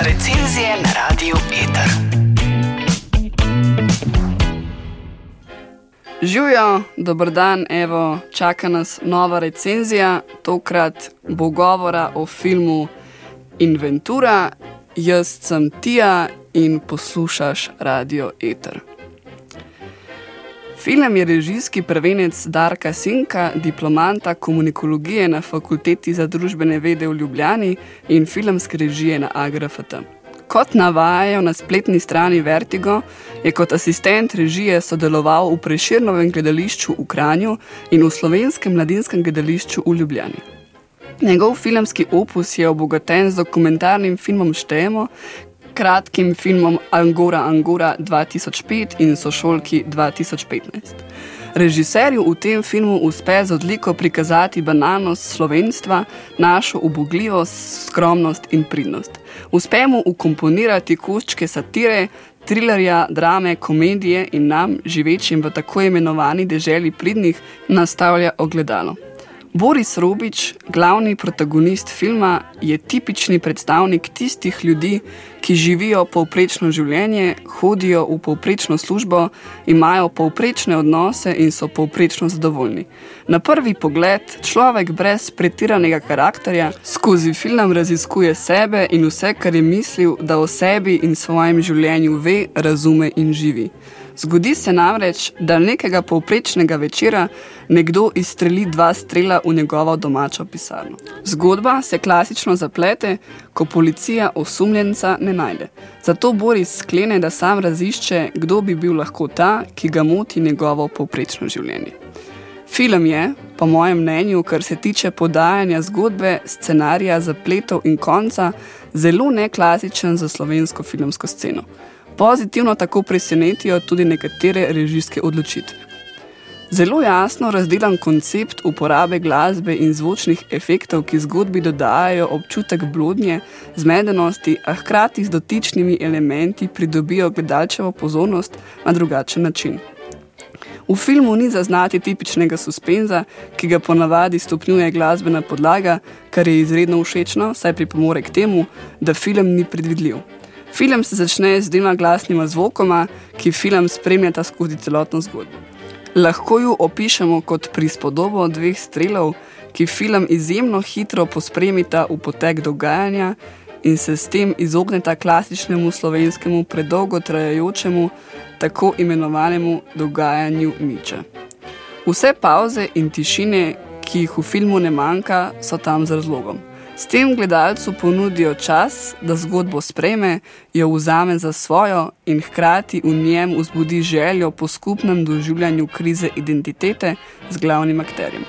Recenzije na radiju Eter. Živijo, dober dan, evo, čaka nas nova recenzija, tokrat bo govora o filmu Inventura. Jaz sem Tija in poslušaš radio Eter. Film je režijski prvenec Darka Sinka, diplomanta komunikologije na Fakulteti za družbene vede v Ljubljani in filmske režije na AGRFT. Kot navajajo na spletni strani Vertigo, je kot asistent režije sodeloval v Preširnovem gledališču v Kranju in v Slovenskem mladinskem gledališču v Ljubljani. Njegov filmski opus je obogaten z dokumentarnim filmom Štejemo, kratkim filmom Angora Angora 2005 in Sošolki 2015. Režiserju v tem filmu uspe z odliko prikazati bananost slovenstva, našo ubogljivost, skromnost in pridnost. Uspe mu ukomponirati koščke satire, trilerja, drame, komedije in nam, živečim v tako imenovani deželi pridnih, nastavlja ogledalo. Boris Robič, glavni protagonist filma, je tipični predstavnik tistih ljudi, ki živijo povprečno življenje, hodijo v povprečno službo, imajo povprečne odnose in so povprečno zadovoljni. Na prvi pogled človek brez pretiranega karakterja skozi film raziskuje sebe in vse, kar je mislil, da o sebi in svojem življenju ve, razume in živi. Zgodi se namreč, da nekega povprečnega večera nekdo izstreli dva strela v njegovo domačo pisarno. Zgodba se klasično zaplete, ko policija osumljenca ne najde. Zato Boris sklene, da sam razišče, kdo bi bil lahko ta, ki ga moti njegovo povprečno življenje. Film je, po mojem mnenju, kar se tiče podajanja zgodbe, scenarija, zapletov in konca, zelo neklasičen za slovensko filmsko sceno. Pozitivno tako presenetijo tudi nekatere režijske odločitve. Zelo jasno razdelan koncept uporabe glasbe in zvočnih efektov, ki zgodbi dodajajo občutek blodnje, zmedenosti, a hkrati z dotičnimi elementi pridobijo gledalčevo pozornost na drugačen način. V filmu ni zaznati tipičnega suspenza, ki ga ponavadi stopnjuje glasbena podlaga, kar je izredno všečno, saj pripomore k temu, da film ni predvidljiv. Film se začne z dvema glasnima zvokoma, ki film spremljata skozi celotno zgodbo. Lahko jo opišemo kot prispodobo dveh strelov, ki film izjemno hitro pospremita v potek dogajanja in se s tem izogneta klasičnemu slovenskemu predolgo trajajočemu, tako imenovanemu dogajanju niča. Vse pauze in tišine, ki jih v filmu ne manjka, so tam z razlogom. S tem gledalcu ponudijo čas, da zgodbo spreme, jo vzame za svojo in hkrati v njem vzbudi željo po skupnem doživljanju krize identitete z glavnim akterjem.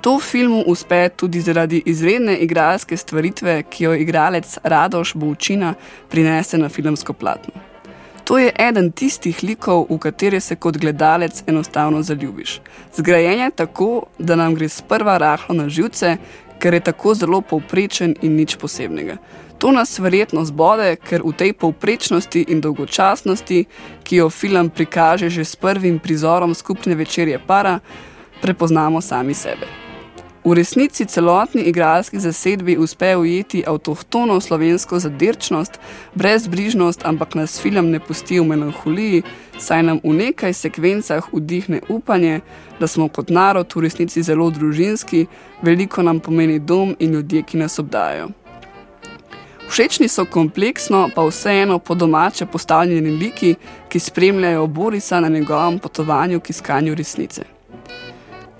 To v filmu uspe tudi zaradi izredne igralske stvaritve, ki jo igralec Radoš Bovčina prinese na filmsko platno. To je eden tistih likov, v katere se kot gledalec enostavno zaljubiš. Zgrajen je tako, da nam gre sprva rahlo na živce, ker je tako zelo povprečen in nič posebnega. To nas verjetno zbode, ker v tej povprečnosti in dolgočasnosti, ki jo film prikaže že s prvim prizorom skupne večerje para, prepoznamo sami sebe. V resnici celotni igralski zasedbi uspe ujeti avtohtono slovensko zadirčnost, brezbrižnost, ampak nas film ne pusti v melanholiji, saj nam v nekaj sekvencah vdihne upanje, da smo kot narod v resnici zelo družinski, veliko nam pomeni dom in ljudje, ki nas obdajajo. Všečni so kompleksno, pa vseeno po domače postavljeni liki, ki spremljajo Borisa na njegovem potovanju k iskanju resnice.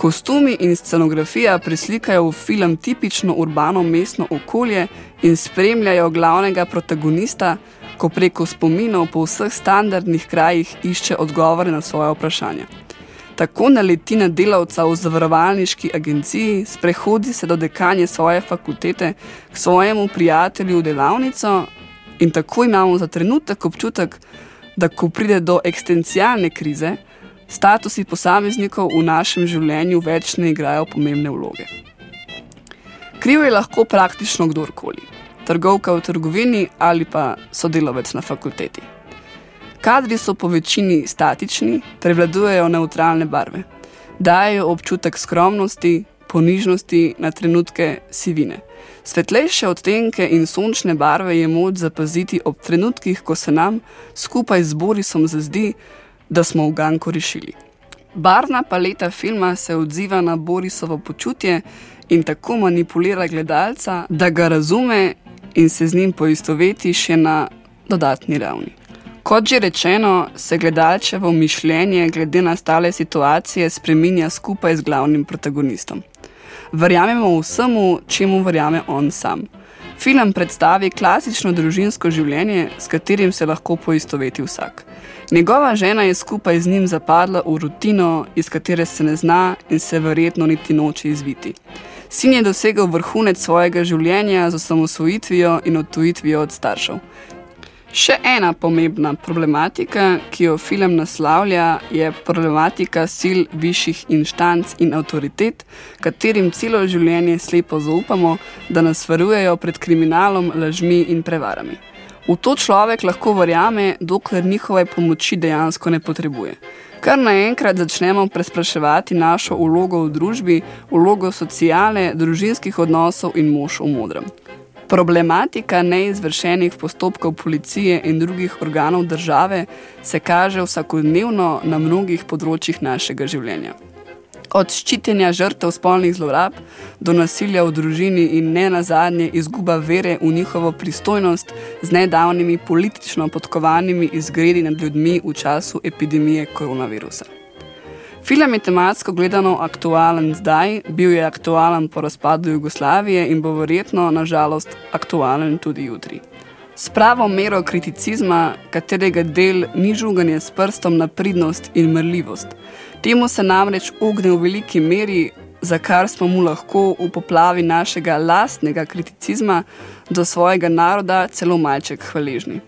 Kostumi in scenografija preslikajo v film tipično urbano mestno okolje in spremljajo glavnega protagonista, ko preko spominov po vseh standardnih krajih išče odgovore na svoje vprašanje. Tako naleti na delavca v zavarovalniški agenciji, sprehodi se do dekanje svoje fakultete k svojemu prijatelju v delavnico in tako imamo za trenutek občutek, da ko pride do ekstencialne krize, statusi posameznikov v našem življenju več ne igrajo pomembne vloge. Kriv je lahko praktično kdorkoli, trgovka v trgovini ali pa sodelovec na fakulteti. Kadri so po večini statični, prevladujejo neutralne barve, dajo občutek skromnosti, ponižnosti na trenutke sivine – Svetlejše odtenke in sončne barve je moč zapaziti ob trenutkih, ko se nam, skupaj z Borisom, zazdi, da smo v Ganku rešili. Barna paleta filma se odziva na Borisovo počutje in tako manipulira gledalca, da ga razume in se z njim poistoveti še na dodatni ravni. Kot že rečeno, se gledalčevo mišljenje glede na stale situacije spreminja skupaj z glavnim protagonistom. Verjamemo vsemu, čemu verjame on sam. Film predstavi klasično družinsko življenje, s katerim se lahko poistoveti vsak. Njegova žena je skupaj z njim zapadla v rutino, iz katere se ne zna in se verjetno niti noče izviti. Sin je dosegel vrhunec svojega življenja z osamosvojitvijo in odtujitvijo od staršev. Še ena pomembna problematika, ki jo film naslavlja, je problematika sil višjih inštanc in avtoritet, katerim celo življenje slepo zaupamo, da nas varujejo pred kriminalom, lažmi in prevarami. V to človek lahko verjame, dokler njihove pomoči dejansko ne potrebuje. Kar naenkrat začnemo prespraševati našo vlogo v družbi, vlogo sociale, družinskih odnosov in mož v modrem. Problematika neizvršenih postopkov policije in drugih organov države se kaže vsakodnevno na mnogih področjih našega življenja od ščitenja žrtev spolnih zlorab do nasilja v družini in ne nazadnje izguba vere v njihovo pristojnost z nedavnimi politično podkovanimi izgredi nad ljudmi v času epidemije koronavirusa. Film je tematsko gledano aktualen zdaj, bil je aktualen po razpadu Jugoslavije in bo verjetno, nažalost, aktualen tudi jutri. S pravo mero kriticizma, katerega del ni žuganje s prstom na pridnost in mrljivost, Temu se namreč ogne v veliki meri, za kar smo mu lahko v poplavi našega lastnega kriticizma do svojega naroda celo malček hvaležni.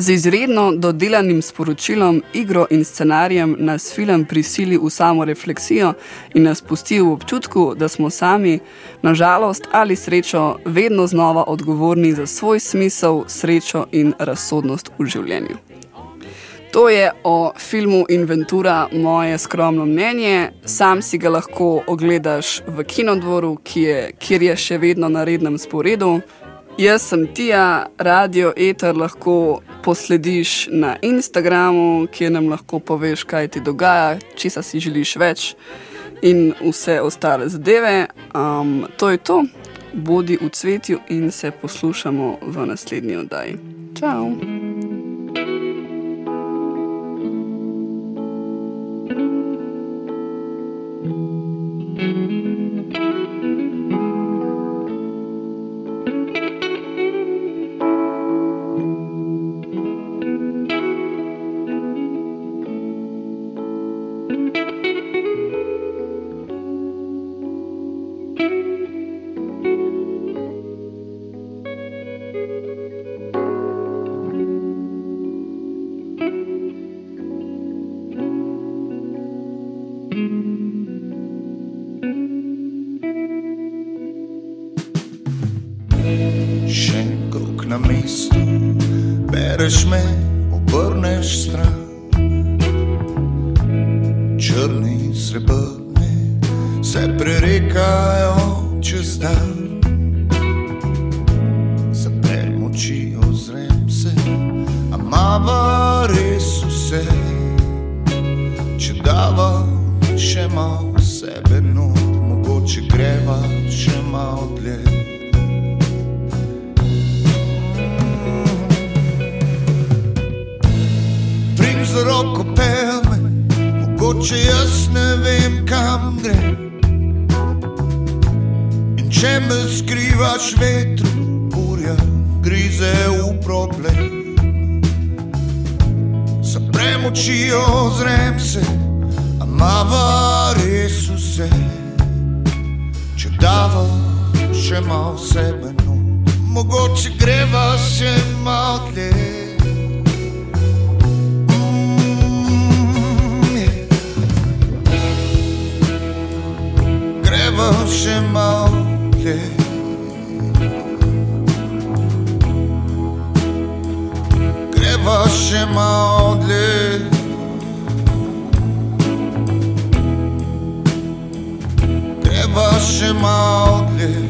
Z izredno dodelanim sporočilom, igro in scenarijem nas film prisili v samo refleksijo in nas pusti v občutku, da smo sami, nažalost ali srečo, vedno znova odgovorni za svoj smisel, srečo in razsodnost v življenju. To je o filmu Inventura moje skromno mnenje. Sam si ga lahko ogledaš v kinodvoru, ki je, kjer je še vedno na rednem sporedu. Jaz sem Tija, radio Eter lahko poslediš na Instagramu, kjer nam lahko poveš, kaj ti dogaja, če si želiš več in vse ostale zadeve. Um, to je to, bodi v cvetju in se poslušamo v naslednji oddaji. Ciao! Črni srebrni se prerekajo čez dan. Zaprem oči, ozrem se, a mava res vse. Če dava še malo sebe, no, mogoče greva še malo dlje. Me skrivaš vetru, burja grize v problem. Zaprem oči, ozrem se, a mava res vse. Če dava še malo sebe, no, mogoče greva še malo dlje. še malo ma odli Трябваше ма одли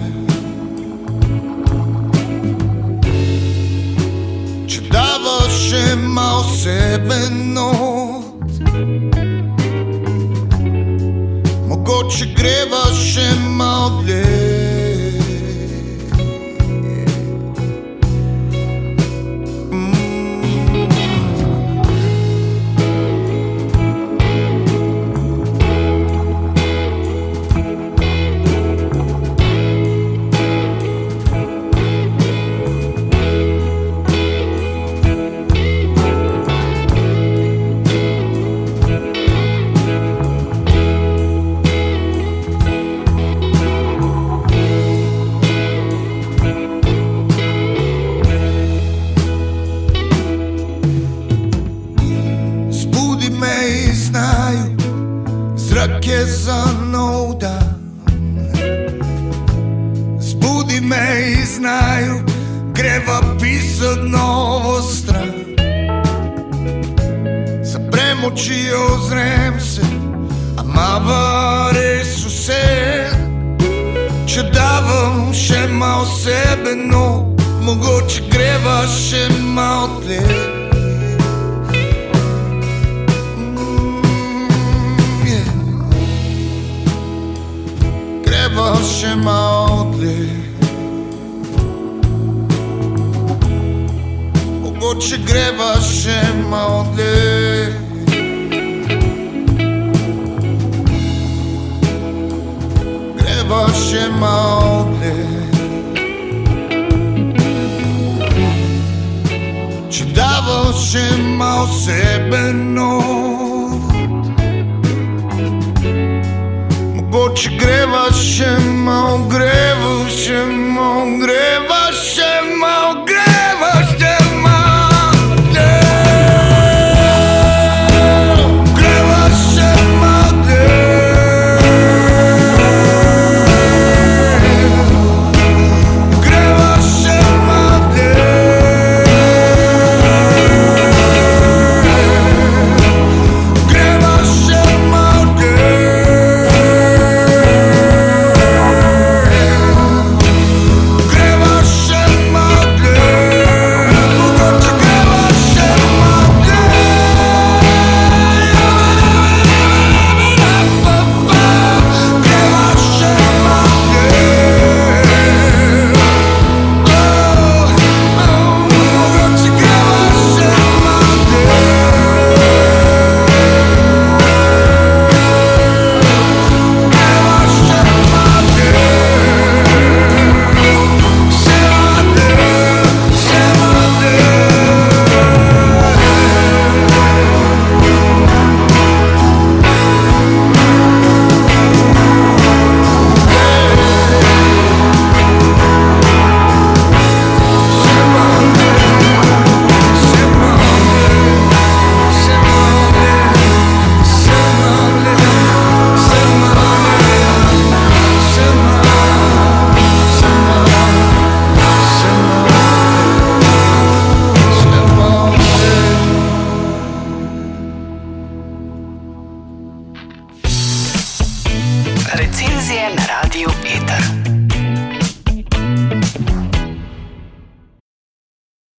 Че даваше ма осебеност Могоче греваше ма одли нова страна. Запрем очи, озрем се, ама бъде сусед, че давам ще мал себе, но мого, че греваше мал е. тлен. Grebаше мал тлен. Бог, че гребаше модли. Гребаше модли. Че даваше мал себе Бог, че гребаше мал, гребаше мал.